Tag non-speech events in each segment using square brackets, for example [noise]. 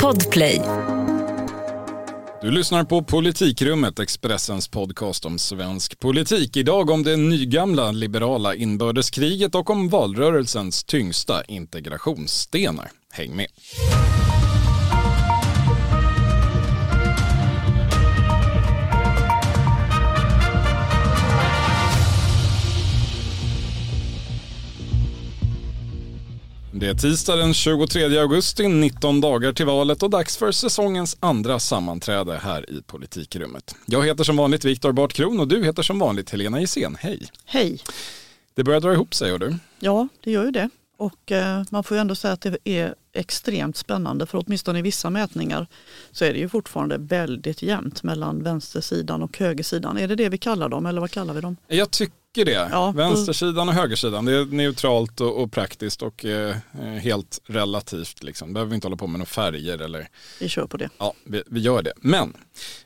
Podplay. Du lyssnar på Politikrummet, Expressens podcast om svensk politik. Idag om det nygamla liberala inbördeskriget och om valrörelsens tyngsta integrationsstenar. Häng med! Det är tisdag den 23 augusti, 19 dagar till valet och dags för säsongens andra sammanträde här i politikrummet. Jag heter som vanligt Viktor Bart Kron och du heter som vanligt Helena Gissén. Hej! Hej! Det börjar dra ihop sig, du. Ja, det gör ju det. Och eh, man får ju ändå säga att det är extremt spännande för åtminstone i vissa mätningar så är det ju fortfarande väldigt jämnt mellan vänstersidan och högersidan. Är det det vi kallar dem eller vad kallar vi dem? Jag tycker det. Ja, Vänstersidan och högersidan, det är neutralt och, och praktiskt och eh, helt relativt. Liksom. Behöver vi inte hålla på med några färger eller... Vi kör på det. Ja, vi, vi, gör det. Men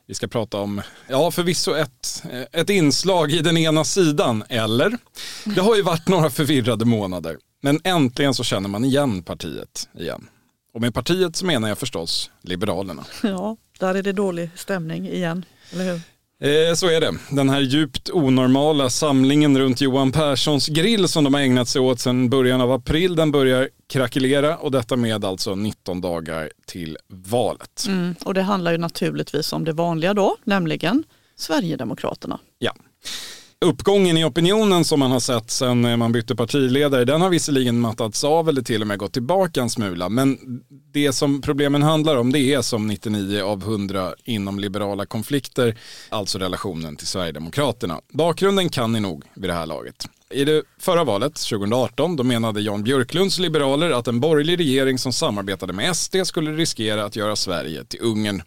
vi ska prata om, ja förvisso ett, ett inslag i den ena sidan, eller? Det har ju varit några förvirrade månader. Men äntligen så känner man igen partiet igen. Och med partiet så menar jag förstås Liberalerna. Ja, där är det dålig stämning igen, eller hur? Eh, så är det. Den här djupt onormala samlingen runt Johan Perssons grill som de har ägnat sig åt sedan början av april, den börjar krackelera och detta med alltså 19 dagar till valet. Mm, och det handlar ju naturligtvis om det vanliga då, nämligen Sverigedemokraterna. Uppgången i opinionen som man har sett sen eh, man bytte partiledare, den har visserligen mattats av eller till och med gått tillbaka en smula. Men det som problemen handlar om det är som 99 av 100 inom liberala konflikter, alltså relationen till Sverigedemokraterna. Bakgrunden kan ni nog vid det här laget. I det förra valet, 2018, då menade Jan Björklunds liberaler att en borgerlig regering som samarbetade med SD skulle riskera att göra Sverige till Ungern.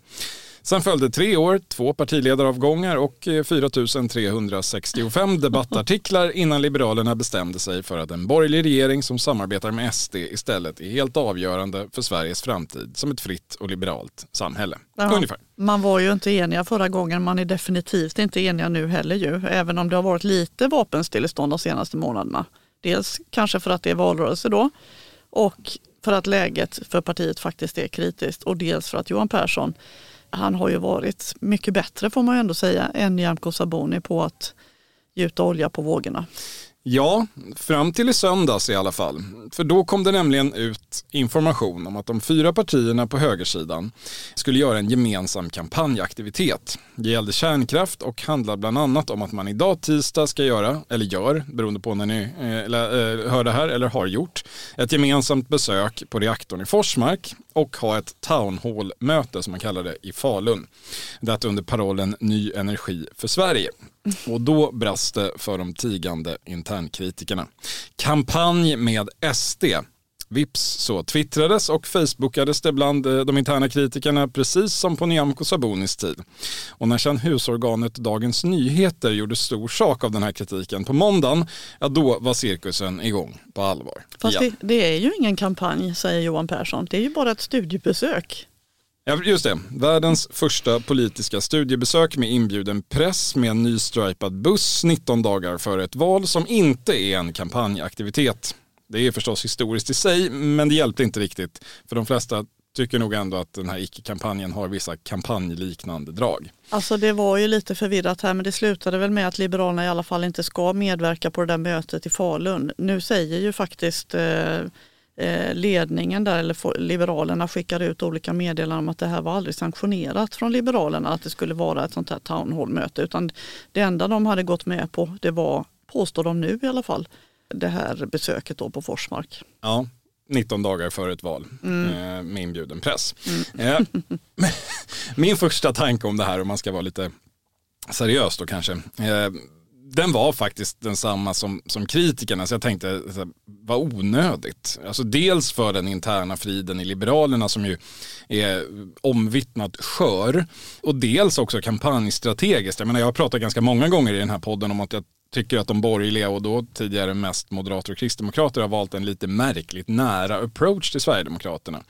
Sen följde tre år, två partiledaravgångar och 4365 eh, debattartiklar innan Liberalerna bestämde sig för att en borgerlig regering som samarbetar med SD istället är helt avgörande för Sveriges framtid som ett fritt och liberalt samhälle. Ungefär. Man var ju inte eniga förra gången, man är definitivt inte eniga nu heller ju, även om det har varit lite vapenstillestånd de senaste månaderna. Dels kanske för att det är valrörelse då och för att läget för partiet faktiskt är kritiskt och dels för att Johan Persson han har ju varit mycket bättre får man ju ändå säga än Nyamko Sabuni på att gjuta olja på vågorna. Ja, fram till i söndags i alla fall. För då kom det nämligen ut information om att de fyra partierna på högersidan skulle göra en gemensam kampanjaktivitet. Det gällde kärnkraft och handlar bland annat om att man idag tisdag ska göra, eller gör, beroende på när ni eh, eh hör det här eller har gjort, ett gemensamt besök på reaktorn i Forsmark och ha ett town hall-möte som man kallar det i Falun. Det under parollen Ny energi för Sverige. Och då brast det för de tigande internkritikerna. Kampanj med SD. Vips så twittrades och facebookades det bland eh, de interna kritikerna precis som på Nyamko Sabunis tid. Och när sedan husorganet Dagens Nyheter gjorde stor sak av den här kritiken på måndagen, ja då var cirkusen igång på allvar. Fast det, det är ju ingen kampanj, säger Johan Persson. Det är ju bara ett studiebesök. Ja, just det. Världens första politiska studiebesök med inbjuden press med en nystripad buss 19 dagar före ett val som inte är en kampanjaktivitet. Det är förstås historiskt i sig, men det hjälpte inte riktigt. För de flesta tycker nog ändå att den här icke-kampanjen har vissa kampanjliknande drag. Alltså det var ju lite förvirrat här men det slutade väl med att Liberalerna i alla fall inte ska medverka på det där mötet i Falun. Nu säger ju faktiskt eh, eh ledningen där, eller Liberalerna skickar ut olika meddelanden om att det här var aldrig sanktionerat från Liberalerna att det skulle vara ett sånt här town hall-möte. Utan det enda de hade gått med på det var, påstår de nu i alla fall, det här besöket då på Forsmark. Ja, 19 dagar före ett val mm. Eh, med inbjuden press. Mm. Eh, [laughs] min första tanke om det här, om man ska vara lite seriös då kanske, den var faktiskt densamma som, som kritikerna. Så jag tänkte, vad onödigt. Alltså dels för den interna friden i Liberalerna som ju är omvittnat skör. Och dels också kampanjstrategiskt. Jag menar jag har pratat ganska många gånger i den här podden om att jag tycker att de borgerliga och då tidigare mest moderater och kristdemokrater har valt en lite märkligt nära approach till Sverigedemokraterna.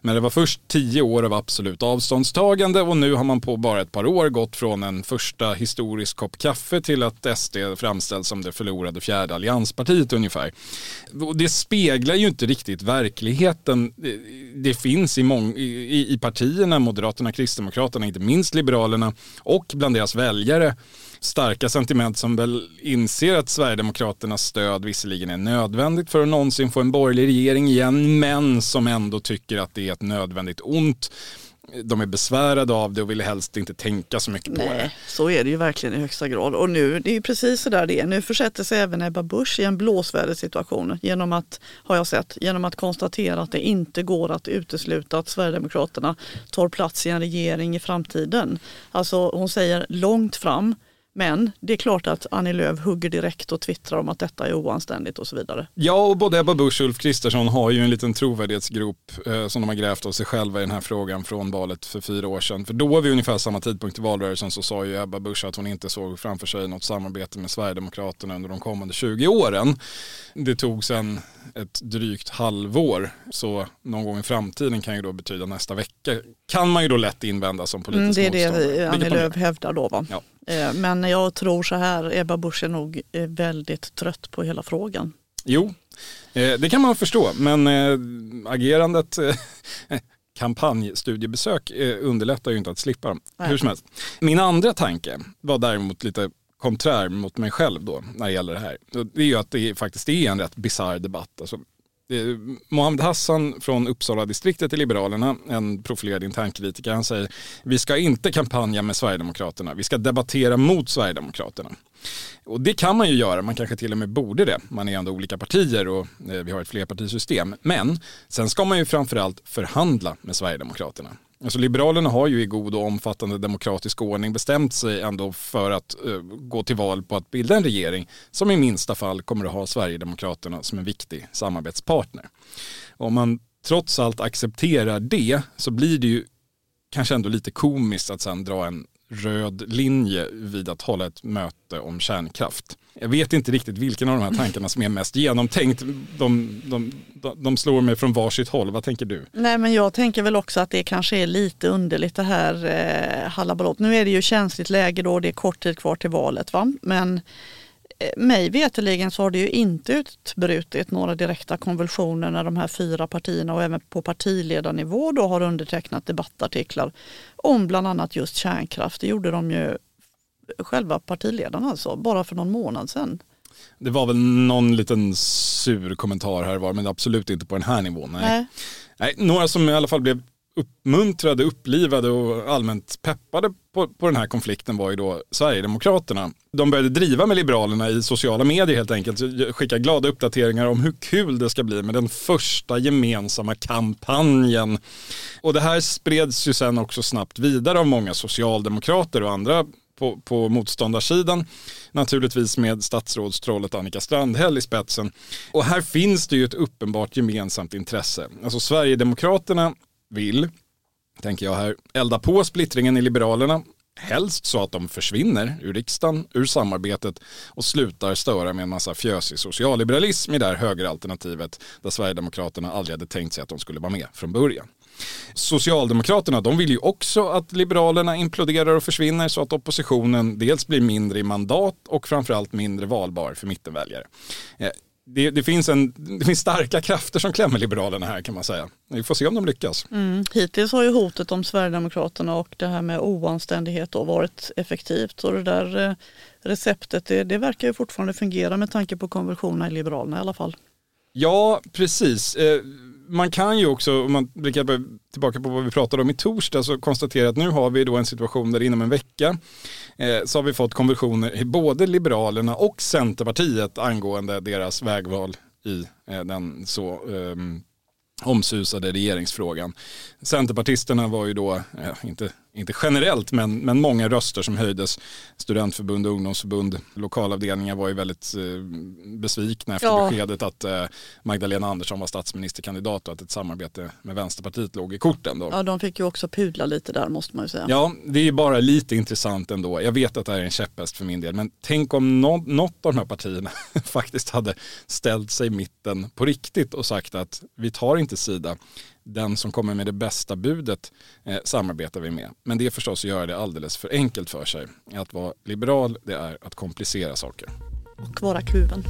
Men det var först tio år av absolut avståndstagande och nu har man på bara ett par år gått från en första historisk kopp kaffe till att SD framställs som det förlorade fjärde allianspartiet ungefär. Det speglar ju inte riktigt verkligheten. Det finns i, mång, i, i partierna, Moderaterna, Kristdemokraterna, inte minst Liberalerna och bland deras väljare starka sentiment som väl inser att Sverigedemokraternas stöd visserligen är nödvändigt för att någonsin få en borgerlig regering igen, men som ändå tycker att det är ett nödvändigt ont de är besvärade av det och vill helst inte tänka så mycket Nej, på det. Så är det ju verkligen i högsta grad. Och nu, det är precis så där det är. Nu försätter sig även Ebba Busch i en blåsvädersituation genom att, har jag sett, genom att konstatera att det inte går att utesluta att Sverigedemokraterna tar plats i en regering i framtiden. Alltså hon säger långt fram men det är klart att Annie Lööf hugger direkt och twittrar om att detta är oanständigt och så vidare. Ja, och både Ebba Busch och Ulf Kristersson har ju en liten trovärdighetsgrop eh, som de har grävt av sig själva i den här frågan från valet för fyra år sedan. För då vid ungefär samma tidpunkt i valrörelsen så sa ju Ebba Busch att hon inte såg framför sig något samarbete med Sverigedemokraterna under de kommande 20 åren. Det tog sen ett drygt halvår, så någon gång i framtiden kan ju då betyda nästa vecka. Kan man ju då lätt invända som politisk mm, Det är motståndare. det Annie Lööf hävdar då va? Ja. Eh, men jag tror så här, Ebba Busch är nog eh, väldigt trött på hela frågan. Jo, eh, det kan man förstå, men agerandet [laughs] kampanjstudiebesök underlättar ju inte att slippa dem. Hur som helst. Min andra tanke var däremot lite konträr mot mig själv då när det gäller det här. Det är ju att det faktiskt är en rätt bisarr debatt. Alltså, Eh, Mohammed Hassan från Uppsala distriktet i Liberalerna, en profilerad internkritiker, han säger vi ska inte kampanja med Sverigedemokraterna, vi ska debattera mot Sverigedemokraterna. Och det kan man ju göra, man kanske till och med borde det. Man är ändå olika partier och eh, vi har ett flerpartisystem. Men sen ska man ju framförallt förhandla med Sverigedemokraterna. Alltså Liberalerna har ju i god och omfattande demokratisk ordning bestämt sig ändå för att uh, gå till val på att bilda en regering som i minsta fall kommer att ha Sverigedemokraterna som en viktig samarbetspartner. Om man trots allt accepterar det så blir det ju kanske ändå lite komiskt att sen dra en röd linje vid att hålla ett möte om kärnkraft. Jag vet inte riktigt vilken av de här tankarna som är mest genomtänkt. De, de, de slår mig från varsitt håll. Vad tänker du? Nej men jag tänker väl också att det kanske är lite underligt det här eh, halabalot. Nu är det ju känsligt läge då, det är kort tid kvar till valet. Va? Men mig veterligen så har det ju inte utbrutit några direkta konvulsioner när de här fyra partierna och även på partiledarnivå då har undertecknat debattartiklar om bland annat just kärnkraft. Det gjorde de ju själva partiledarna alltså, bara för någon månad sedan. Det var väl någon liten sur kommentar här var, men absolut inte på den här nivån. Nej. Nej. Nej några som i alla fall blev uppmuntrade, upplivade och allmänt peppade på, på den här konflikten var ju då Sverigedemokraterna. De började driva med Liberalerna i sociala medier helt enkelt, skicka glada uppdateringar om hur kul det ska bli med den första gemensamma kampanjen. Och det här spreds ju sen också snabbt vidare av många socialdemokrater och andra på, på motståndarsidan. Naturligtvis med statsrådstrollet Annika Strandhäll i spetsen. Och här finns det ju ett uppenbart gemensamt intresse. Alltså Sverigedemokraterna vill, tänker jag här, elda på splittringen i Liberalerna. Helst så att de försvinner ur riksdagen, ur samarbetet och slutar störa med en massa fjösig socialliberalism i det här högeralternativet där Sverigedemokraterna aldrig hade tänkt sig att de skulle vara med från början. Socialdemokraterna de vill ju också att Liberalerna imploderar och försvinner så att oppositionen dels blir mindre i mandat och framförallt mindre valbar för mittenväljare. Eh, Eh, det, det, finns en, det finns starka krafter som klämmer Liberalerna här kan man säga. Vi får se om de lyckas. Mm. Hittills har ju hotet om Sverigedemokraterna och det här med oanständighet då varit effektivt. Och det där eh, receptet det, det verkar ju fortfarande fungera med tanke på konversionerna i Liberalerna i alla fall. Ja, precis. Man kan ju också, om man blickar tillbaka på vad vi pratade om i torsdag, så konstatera att nu har vi då en situation där inom en vecka eh, så har vi fått konversioner i både Liberalerna och Centerpartiet angående deras vägval i eh, den så eh, omsusade regeringsfrågan. Centerpartisterna var ju då, eh, inte inte generellt, men, men många röster som höjdes. Studentförbund, ungdomsförbund, lokalavdelningar var ju väldigt eh, besvikna efter ja. beskedet att eh, Magdalena Andersson var statsministerkandidat och att ett samarbete med Vänsterpartiet låg i korten. Då. Ja, de fick ju också pudla lite där måste man ju säga. Ja, det är bara lite intressant ändå. Jag vet att det här är en käpphäst för min del, men tänk om no något av de här partierna [laughs] faktiskt hade ställt sig i mitten på riktigt och sagt att vi tar inte sida den som kommer med det bästa budet eh, samarbetar vi med. Men det är förstås att göra det alldeles för enkelt för sig. Att vara liberal det är att komplicera saker. Och vara kluven.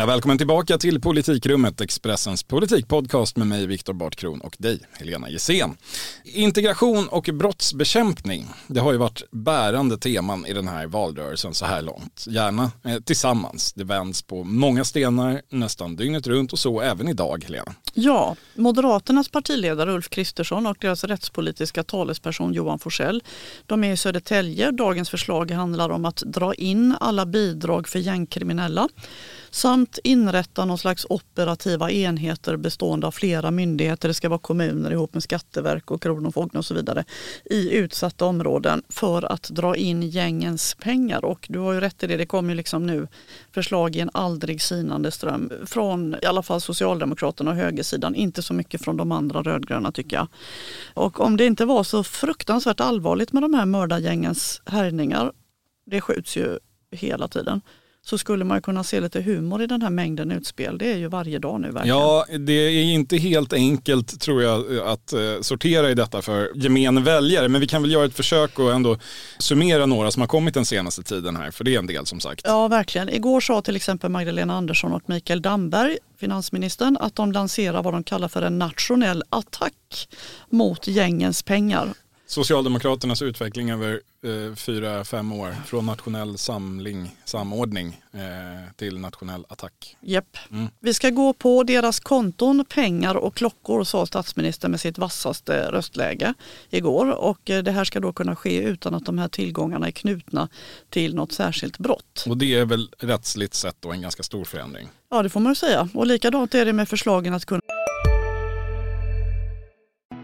Ja, välkommen tillbaka till Politikrummet, Expressens politikpodcast med mig Viktor Bartkron och dig Helena Gissén. Integration och brottsbekämpning, det har ju varit bärande teman i den här valrörelsen så här långt. Gärna eh, tillsammans. Det vänds på många stenar nästan dygnet runt och så även idag Helena. Ja, Moderaternas partiledare Ulf Kristersson och deras rättspolitiska talesperson Johan Forsell, de är i Södertälje. Dagens förslag handlar om att dra in alla bidrag för gängkriminella samt inrätta någon slags operativa enheter bestående av flera myndigheter, det ska vara kommuner ihop med Skatteverk och Kronofogden och så vidare, i utsatta områden för att dra in gängens pengar. Och du har ju rätt i det, det kommer ju liksom nu förslag i en aldrig sinande ström från i alla fall Socialdemokraterna och högersidan, inte så mycket från de andra rödgröna tycker jag. Och om det inte var så fruktansvärt allvarligt med de här mördargängens härjningar, det skjuts ju hela tiden så skulle man kunna se lite humor i den här mängden utspel. Det är ju varje dag nu verkligen. Ja, det är inte helt enkelt tror jag att eh, sortera i detta för gemene väljare. Men vi kan väl göra ett försök och ändå summera några som har kommit den senaste tiden här. För det är en del som sagt. Ja, verkligen. Igår sa till exempel Magdalena Andersson och Mikael Damberg, finansministern, att de lanserar vad de kallar för en nationell attack mot gängens pengar. Socialdemokraternas utveckling över eh, fyra, fem år från nationell samling, samordning eh, till nationell attack. Japp. Mm. Vi ska gå på deras konton, pengar och klockor sa statsministern med sitt vassaste röstläge igår. Och eh, det här ska då kunna ske utan att de här tillgångarna är knutna till något särskilt brott. Och det är väl rättsligt sett då en ganska stor förändring? Ja det får man säga. Och likadant är det med förslagen att kunna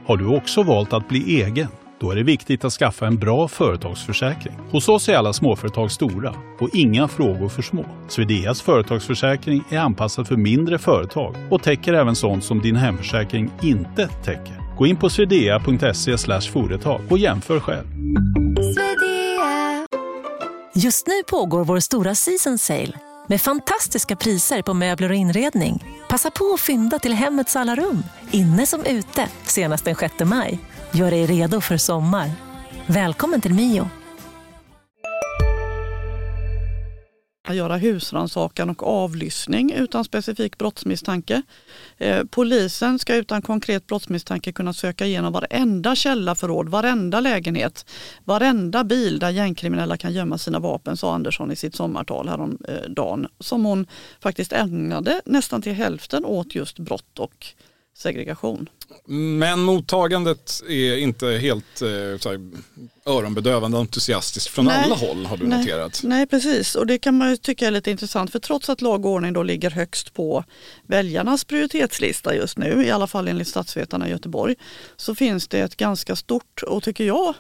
Har du också valt att bli egen? Då är det viktigt att skaffa en bra företagsförsäkring. Hos oss är alla småföretag stora och inga frågor för små. Swedeas företagsförsäkring är anpassad för mindre företag och täcker även sånt som din hemförsäkring inte täcker. Gå in på swedea.se företag och jämför själv. Just nu pågår vår stora season sale med fantastiska priser på möbler och inredning. Passa på att fynda till hemmets alla rum, inne som ute, senast den 6 maj. Gör dig redo för sommar. Välkommen till Mio. Att göra husrannsakan och avlyssning utan specifik brottsmisstanke. Eh, polisen ska utan konkret brottsmisstanke kunna söka igenom varenda källarförråd, varenda lägenhet, varenda bil där gängkriminella kan gömma sina vapen, sa Andersson i sitt sommartal häromdagen. Eh, som hon faktiskt ägnade nästan till hälften åt just brott och segregation. Men mottagandet är inte helt eh, här, öronbedövande entusiastiskt från nej, alla håll har du nej, noterat. Nej precis och det kan man ju tycka är lite intressant för trots att lag och ordning då ligger högst på väljarnas prioritetslista just nu, i alla fall enligt statsvetarna i Göteborg, så finns det ett ganska stort och tycker jag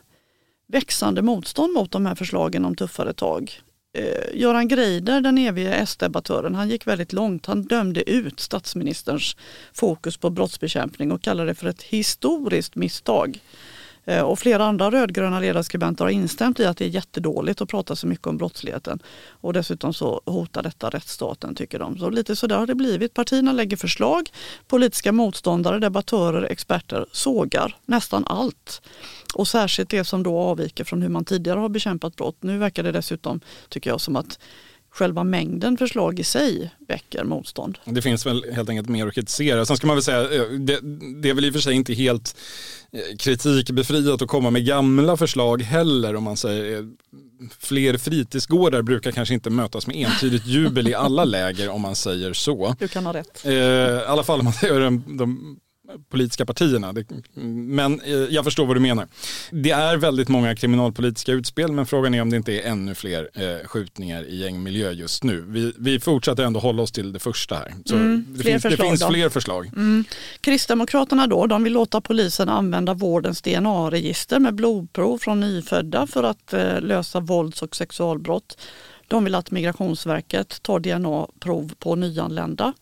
växande motstånd mot de här förslagen om tuffare tag eh, Göran Greider, den evige S-debattören, han gick väldigt långt. Han dömde ut statsministerns fokus på brottsbekämpning och kallade det för ett historiskt misstag. Eh, och flera andra rödgröna ledarskribenter har instämt i att det är jättedåligt att prata så mycket om brottsligheten. Och dessutom så hotar detta rättsstaten tycker de. Så lite sådär har det blivit. Partierna lägger förslag, politiska motståndare, debattörer, experter sågar nästan allt. Och särskilt det som då avviker från hur man tidigare har bekämpat brott. Nu verkar det dessutom, tycker jag, som att själva mängden förslag i sig väcker motstånd. Det finns väl helt enkelt mer att kritisera. Sen ska man väl säga, eh, det, det är väl i och för sig inte helt eh, kritikbefriat att komma med gamla förslag heller om man säger eh, fler fritidsgårdar brukar kanske inte mötas med entydigt jubel i alla [laughs] läger om man säger så. Du kan ha rätt. I alla fall om man gör de, de politiska partierna. Men eh, jag förstår vad du menar. Det är väldigt många kriminalpolitiska utspel men frågan är om det inte är ännu fler eh, skjutningar i gängmiljö just nu. Vi, vi fortsätter ändå hålla oss till det första här. Så Mm, det, finns, det finns då. fler förslag. Mm. Kristdemokraterna då, de vill låta polisen använda vårdens DNA-register med blodprov från nyfödda för att eh, lösa vålds och sexualbrott. De vill att Migrationsverket tar DNA-prov på nyanlända.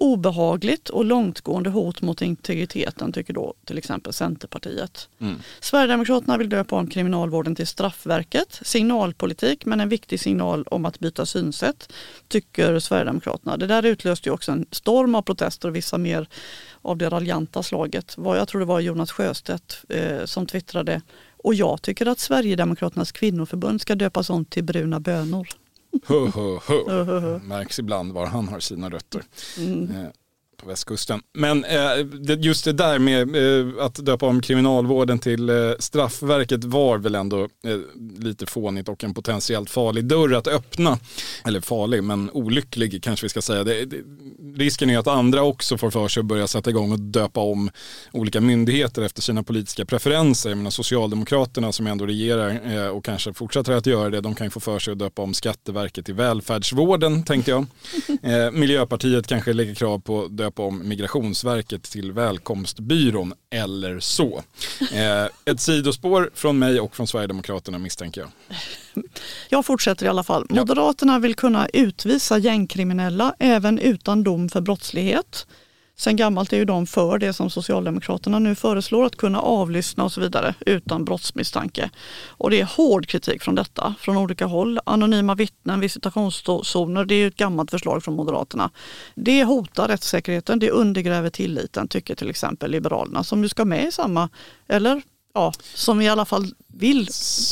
Obehagligt och långtgående hot mot integriteten tycker då till exempel Centerpartiet. Mm. Sverigedemokraterna vill döpa om kriminalvården till straffverket. Signalpolitik men en viktig signal om att byta synsätt tycker Sverigedemokraterna. Det där utlöste ju också en storm av protester och vissa mer av det raljanta slaget. Jag tror det var Jonas Sjöstedt eh, som twittrade och jag tycker att Sverigedemokraternas kvinnoförbund ska döpas om till bruna bönor. Hö, hö, hö. Märks ibland var han har sina rötter. Mm. På västkusten. Men eh, just det där med eh, att döpa om kriminalvården till eh, straffverket var väl ändå eh, lite fånigt och en potentiellt farlig dörr att öppna. Eller farlig, men olycklig kanske vi ska säga. Det, det, risken är att andra också får för sig att börja sätta igång och döpa om olika myndigheter efter sina politiska preferenser. Jag menar, Socialdemokraterna som ändå regerar eh, och kanske fortsätter att göra det, de kan ju få för sig att döpa om Skatteverket till välfärdsvården, tänkte jag. Eh, Miljöpartiet kanske lägger krav på att döpa om Migrationsverket till Välkomstbyrån eller så. Eh, ett sidospår från mig och från Sverigedemokraterna misstänker jag. Jag fortsätter i alla fall. Moderaterna vill kunna utvisa gängkriminella även utan dom för brottslighet. Sen gammalt är ju de för det som Socialdemokraterna nu föreslår, att kunna avlyssna och så vidare utan brottsmisstanke. Och det är hård kritik från detta från olika håll. Anonyma vittnen, visitationszoner, det är ju ett gammalt förslag från Moderaterna. Det hotar rättssäkerheten, det undergräver tilliten tycker till exempel Liberalerna som ju ska med i samma, eller ja, som i alla fall vill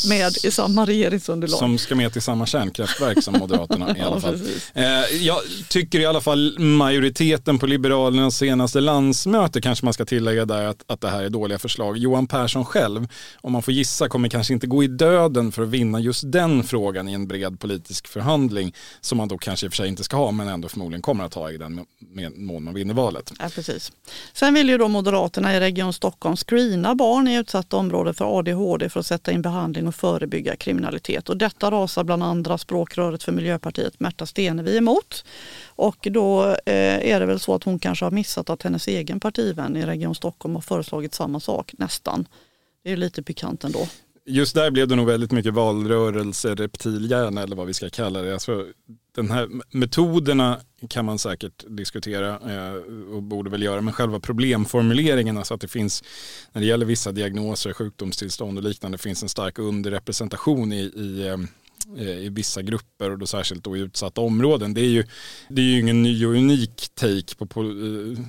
med i samma regeringsunderlag. Som ska med till samma kärnkraftverk som Moderaterna [laughs] i alla Ja, fall. precis. Eh, jag tycker i alla fall majoriteten på Liberalernas senaste landsmöte, kanske man ska tillägga där, att, att det här är dåliga förslag. Johan Persson själv, om man får gissa, kommer kanske inte gå i döden för att vinna just den frågan i en bred politisk förhandling, som man då kanske i och för sig inte ska ha, men ändå förmodligen kommer att ha i den med- mån man vinner valet. Ja, precis. Sen vill ju då Moderaterna i Region Stockholm screena barn i utsatta områden för ADHD för att sätta in behandling och förebygga kriminalitet. Och detta rasar bland andra språkröret för Miljöpartiet Märta Stenevi emot. Och då eh, är det väl så att hon kanske har missat att hennes egen partivän i Region Stockholm har föreslagit samma sak, nästan. Det är lite pikant ändå. Just där blev det nog väldigt mycket valrörelse, reptilhjärna eller vad vi ska kalla det. Alltså, den här metoderna kan man säkert diskutera eh, och borde väl göra, men själva problemformuleringen, alltså att det finns, när det gäller vissa diagnoser, sjukdomstillstånd och liknande, finns en stark underrepresentation i, i eh, i vissa grupper och då särskilt då i utsatta områden. Det är ju, det är ju ingen ny och unik take på, på, eh,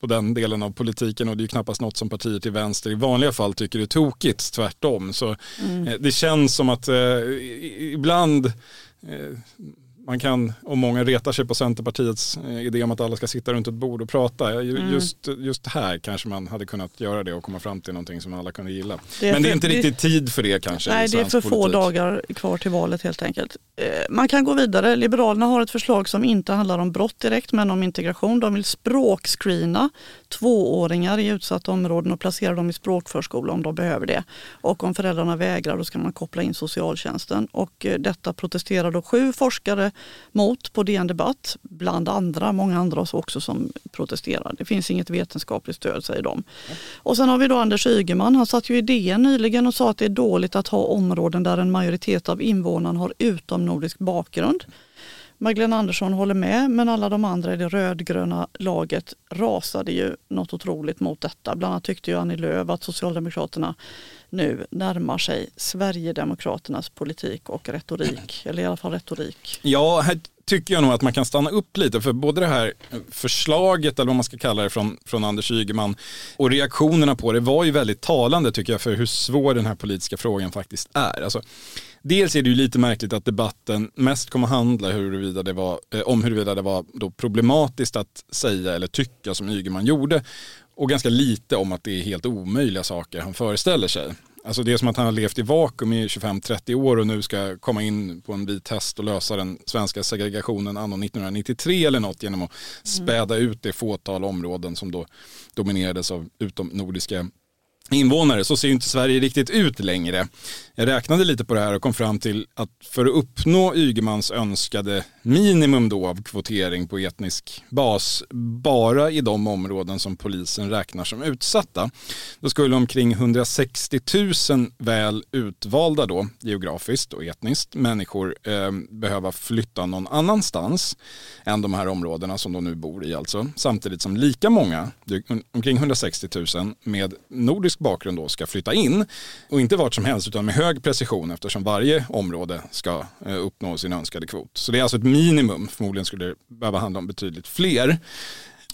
på den delen av politiken och det är ju knappast något som partier till vänster i vanliga fall tycker är tokigt, tvärtom. Så eh, det känns som att eh, ibland eh, man kan, och många retar sig på Centerpartiets eh, idé om att alla ska sitta runt ett bord och prata. Mm. Just, just här kanske man hade kunnat göra det och komma fram till någonting som alla kunde gilla. Det Men det är inte det- riktigt tid för det kanske. Nej, det är för få politik. dagar kvar till valet helt enkelt. Eh, Man kan gå vidare. Liberalerna har ett förslag som inte handlar om brott direkt men om integration. De vill språkscreena tvååringar i utsatta områden och placera dem i språkförskola om de behöver det. Och om föräldrarna vägrar då ska man koppla in socialtjänsten. Och eh, detta protesterar då sju forskare mot på DN Debatt, bland andra, många andra också som protesterar. Det finns inget vetenskapligt stöd säger de. Och sen har vi då Anders Ygeman, han satt ju i DN nyligen och sa att det är dåligt att ha områden där en majoritet av invånarna har utomnordisk bakgrund. Magdalena Andersson håller med men alla de andra i det rödgröna laget rasade ju något otroligt mot detta. Bland annat tyckte ju Annie Lööf att Socialdemokraterna nu närmar sig Sverigedemokraternas politik och retorik, eller i alla fall retorik. Ja, här tycker jag nog att man kan stanna upp lite för både det här förslaget eller vad man ska kalla det från, från Anders Ygeman och reaktionerna på det var ju väldigt talande tycker jag för hur svår den här politiska frågan faktiskt är. Alltså, dels är det ju lite märkligt att debatten mest kommer att handla huruvida det var, eh, om huruvida det var då problematiskt att säga eller tycka som Ygeman gjorde och ganska lite om att det är helt omöjliga saker han föreställer sig. Alltså det är som att han har levt i vakuum i 25-30 år och nu ska komma in på en vit häst och lösa den svenska segregationen anno 1993 eller något genom att späda ut det fåtal områden som då dominerades av utomnordiska invånare. Så ser ju inte Sverige riktigt ut längre. Jag räknade lite på det här och kom fram till att för att uppnå Ygemans önskade minimum då av kvotering på etnisk bas bara i de områden som polisen räknar som utsatta. Då skulle omkring 160 000 väl utvalda då geografiskt och etniskt människor eh, behöva flytta någon annanstans än de här områdena som de nu bor i alltså. Samtidigt som lika många, omkring 160 000 med nordisk bakgrund då ska flytta in och inte vart som helst utan med hög precision eftersom varje område ska eh, uppnå sin önskade kvot. Så det är alltså ett minimum, förmodligen skulle det behöva handla om betydligt fler.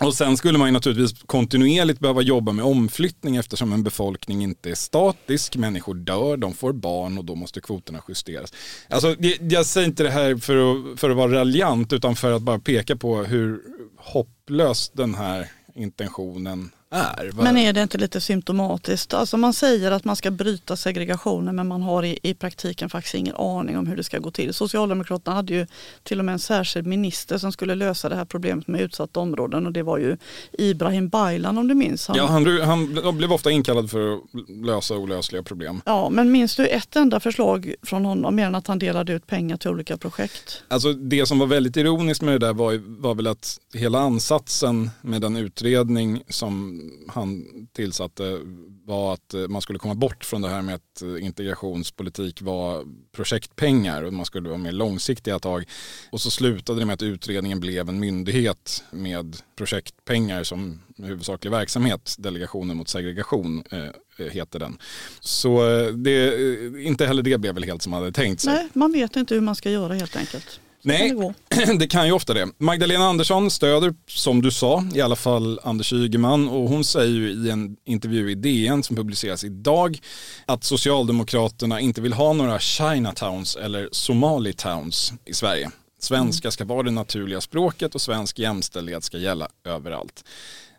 Och sen skulle man ju naturligtvis kontinuerligt behöva jobba med omflyttning eftersom en befolkning inte är statisk. Människor dör, de får barn och då måste kvoterna justeras. Alltså, jag säger inte det här för att, för att vara raljant utan för att bara peka på hur hopplös den här intentionen är. Men är det inte lite symptomatiskt? Alltså man säger att man ska bryta segregationen men man har i, i praktiken faktiskt ingen aning om hur det ska gå till. Socialdemokraterna hade ju till och med en särskild minister som skulle lösa det här problemet med utsatta områden och det var ju Ibrahim Baylan om du minns. Han, ja, han, han blev ofta inkallad för att lösa olösliga problem. Ja, men minns du ett enda förslag från honom mer än att han delade ut pengar till olika projekt? Alltså det som var väldigt ironiskt med det där var, var väl att hela ansatsen med den utredning som han tillsatte var att eh, man skulle komma bort från det här med att eh, integrationspolitik var projektpengar och man skulle vara mer långsiktiga tag. Och så slutade det med att utredningen blev en myndighet med projektpengar som huvudsaklig verksamhet. Delegationen mot segregation eh, heter den. Så det, inte heller det blev väl helt som man hade tänkt sig. Nej, man vet inte hur man ska göra helt enkelt. Nej, [clears throat] det, kan ju ofta det. Magdalena Andersson stöder, som du sa, i alla fall Anders Ygeman och hon säger ju i en intervju i DN som publiceras idag att Socialdemokraterna inte vill ha några Chinatowns eller Somalitowns i Sverige. Svenska ska vara det naturliga språket och svensk jämställdhet ska gälla överallt.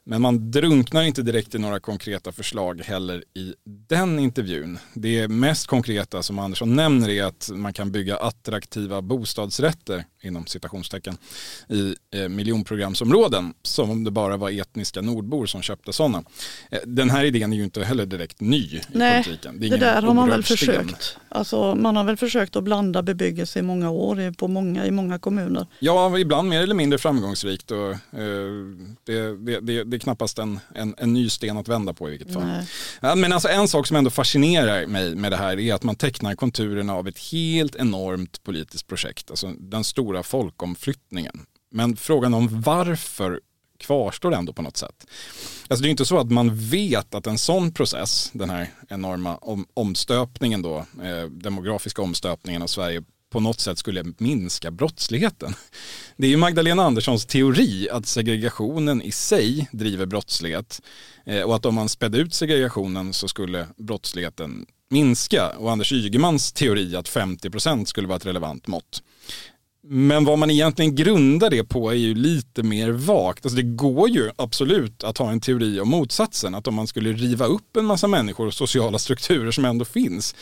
Men man drunknar inte direkt i några konkreta förslag heller i den intervjun. Det mest konkreta som Andersson nämner är att man kan bygga attraktiva bostadsrätter inom citationstecken i eh, miljonprogramsområden som om det bara var etniska nordbor som köpte sådana. Eh, den här idén är ju inte heller direkt ny i Nej, politiken. Det, det där har man väl försökt. Alltså, man har väl försökt att blanda bebyggelse i många år på många, i många kommuner. Ja, ibland mer eller mindre framgångsrikt. Och, eh, det, det, det, det, är knappast en, en, en, ny sten att vända på i vilket fall. Nej. Men alltså, en sak som ändå fascinerar mig med det här är att man tecknar konturerna av ett helt enormt politiskt projekt. Alltså den stora folkomflyttningen. Men frågan om varför kvarstår ändå på något sätt. Alltså det är inte så att man vet att en sån process, den här enorma om, omstöpningen då, eh, demografiska omstöpningen av Sverige på något sätt skulle minska brottsligheten. Det är ju Magdalena Anderssons teori att segregationen i sig driver brottslighet eh, och att om man spädde ut segregationen så skulle brottsligheten minska och Anders Ygemans teori att 50% skulle vara ett relevant mått. Men vad man egentligen grundar det på är ju lite mer vagt. Alltså det går ju absolut att ha en teori om motsatsen. Att om man skulle riva upp en massa människor och sociala strukturer som ändå finns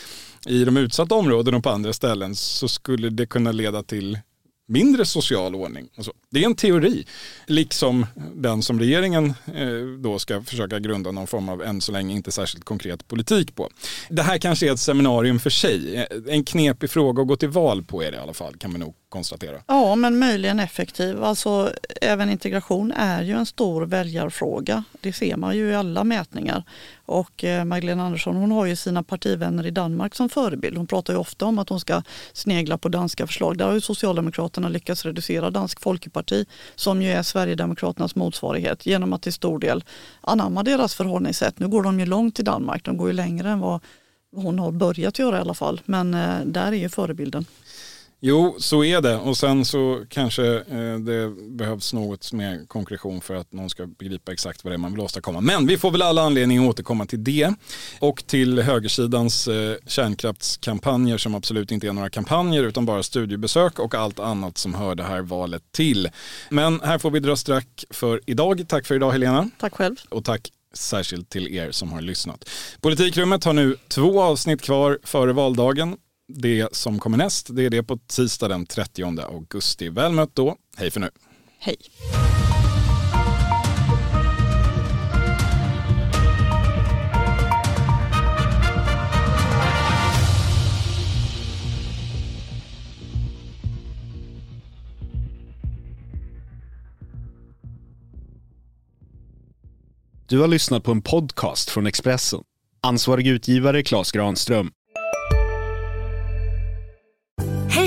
i de utsatta områdena och på andra ställen så skulle det kunna leda till mindre social ordning. Och så. Det är en teori, liksom den som regeringen eh, då ska försöka grunda någon form av än så länge inte särskilt konkret politik på. Det här kanske är ett seminarium för sig. Eh, en knepig fråga att gå till val på är det i alla fall, kan man nog konstatera. Ja, men möjligen effektiv. Alltså, även integration är ju en stor väljarfråga. Det ser man ju i alla mätningar. Och eh, Magdalena Andersson hon har ju sina partivänner i Danmark som förebild. Hon pratar ju ofta om att hon ska snegla på danska förslag. Där har ju Socialdemokraterna lyckats reducera Dansk Folkeparti som ju är Sverigedemokraternas motsvarighet genom att till stor del anamma deras förhållningssätt. Nu går de ju långt i Danmark. De går ju längre än vad hon har börjat göra i alla fall. Men eh, där är ju förebilden. Jo, så är det. Och sen så kanske eh, det behövs något mer konkretion för att någon ska begripa exakt vad det är man vill åstadkomma. Men vi får väl alla anledning att återkomma till det. Och till högersidans eh, kärnkraftskampanjer som absolut inte är några kampanjer utan bara studiebesök och allt annat som hör det här valet till. Men här får vi dra strack för idag. Tack för idag Helena. Tack själv. Och tack särskilt till er som har lyssnat. Politikrummet har nu två avsnitt kvar före valdagen. Det som kommer näst, det är det på tisdag den 30 augusti. Väl mött då. Hej för nu. Hej. Du har lyssnat på en podcast från Expressen. Ansvarig utgivare Klas Granström.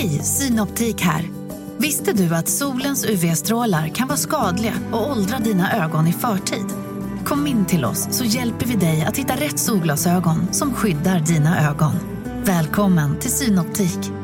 Hej, Synoptik här. Visste du att solens UV-strålar kan vara skadliga och åldra dina ögon i förtid? Kom in till oss så hjälper vi dig att hitta rätt solglasögon som skyddar dina ögon. Välkommen till Synoptik.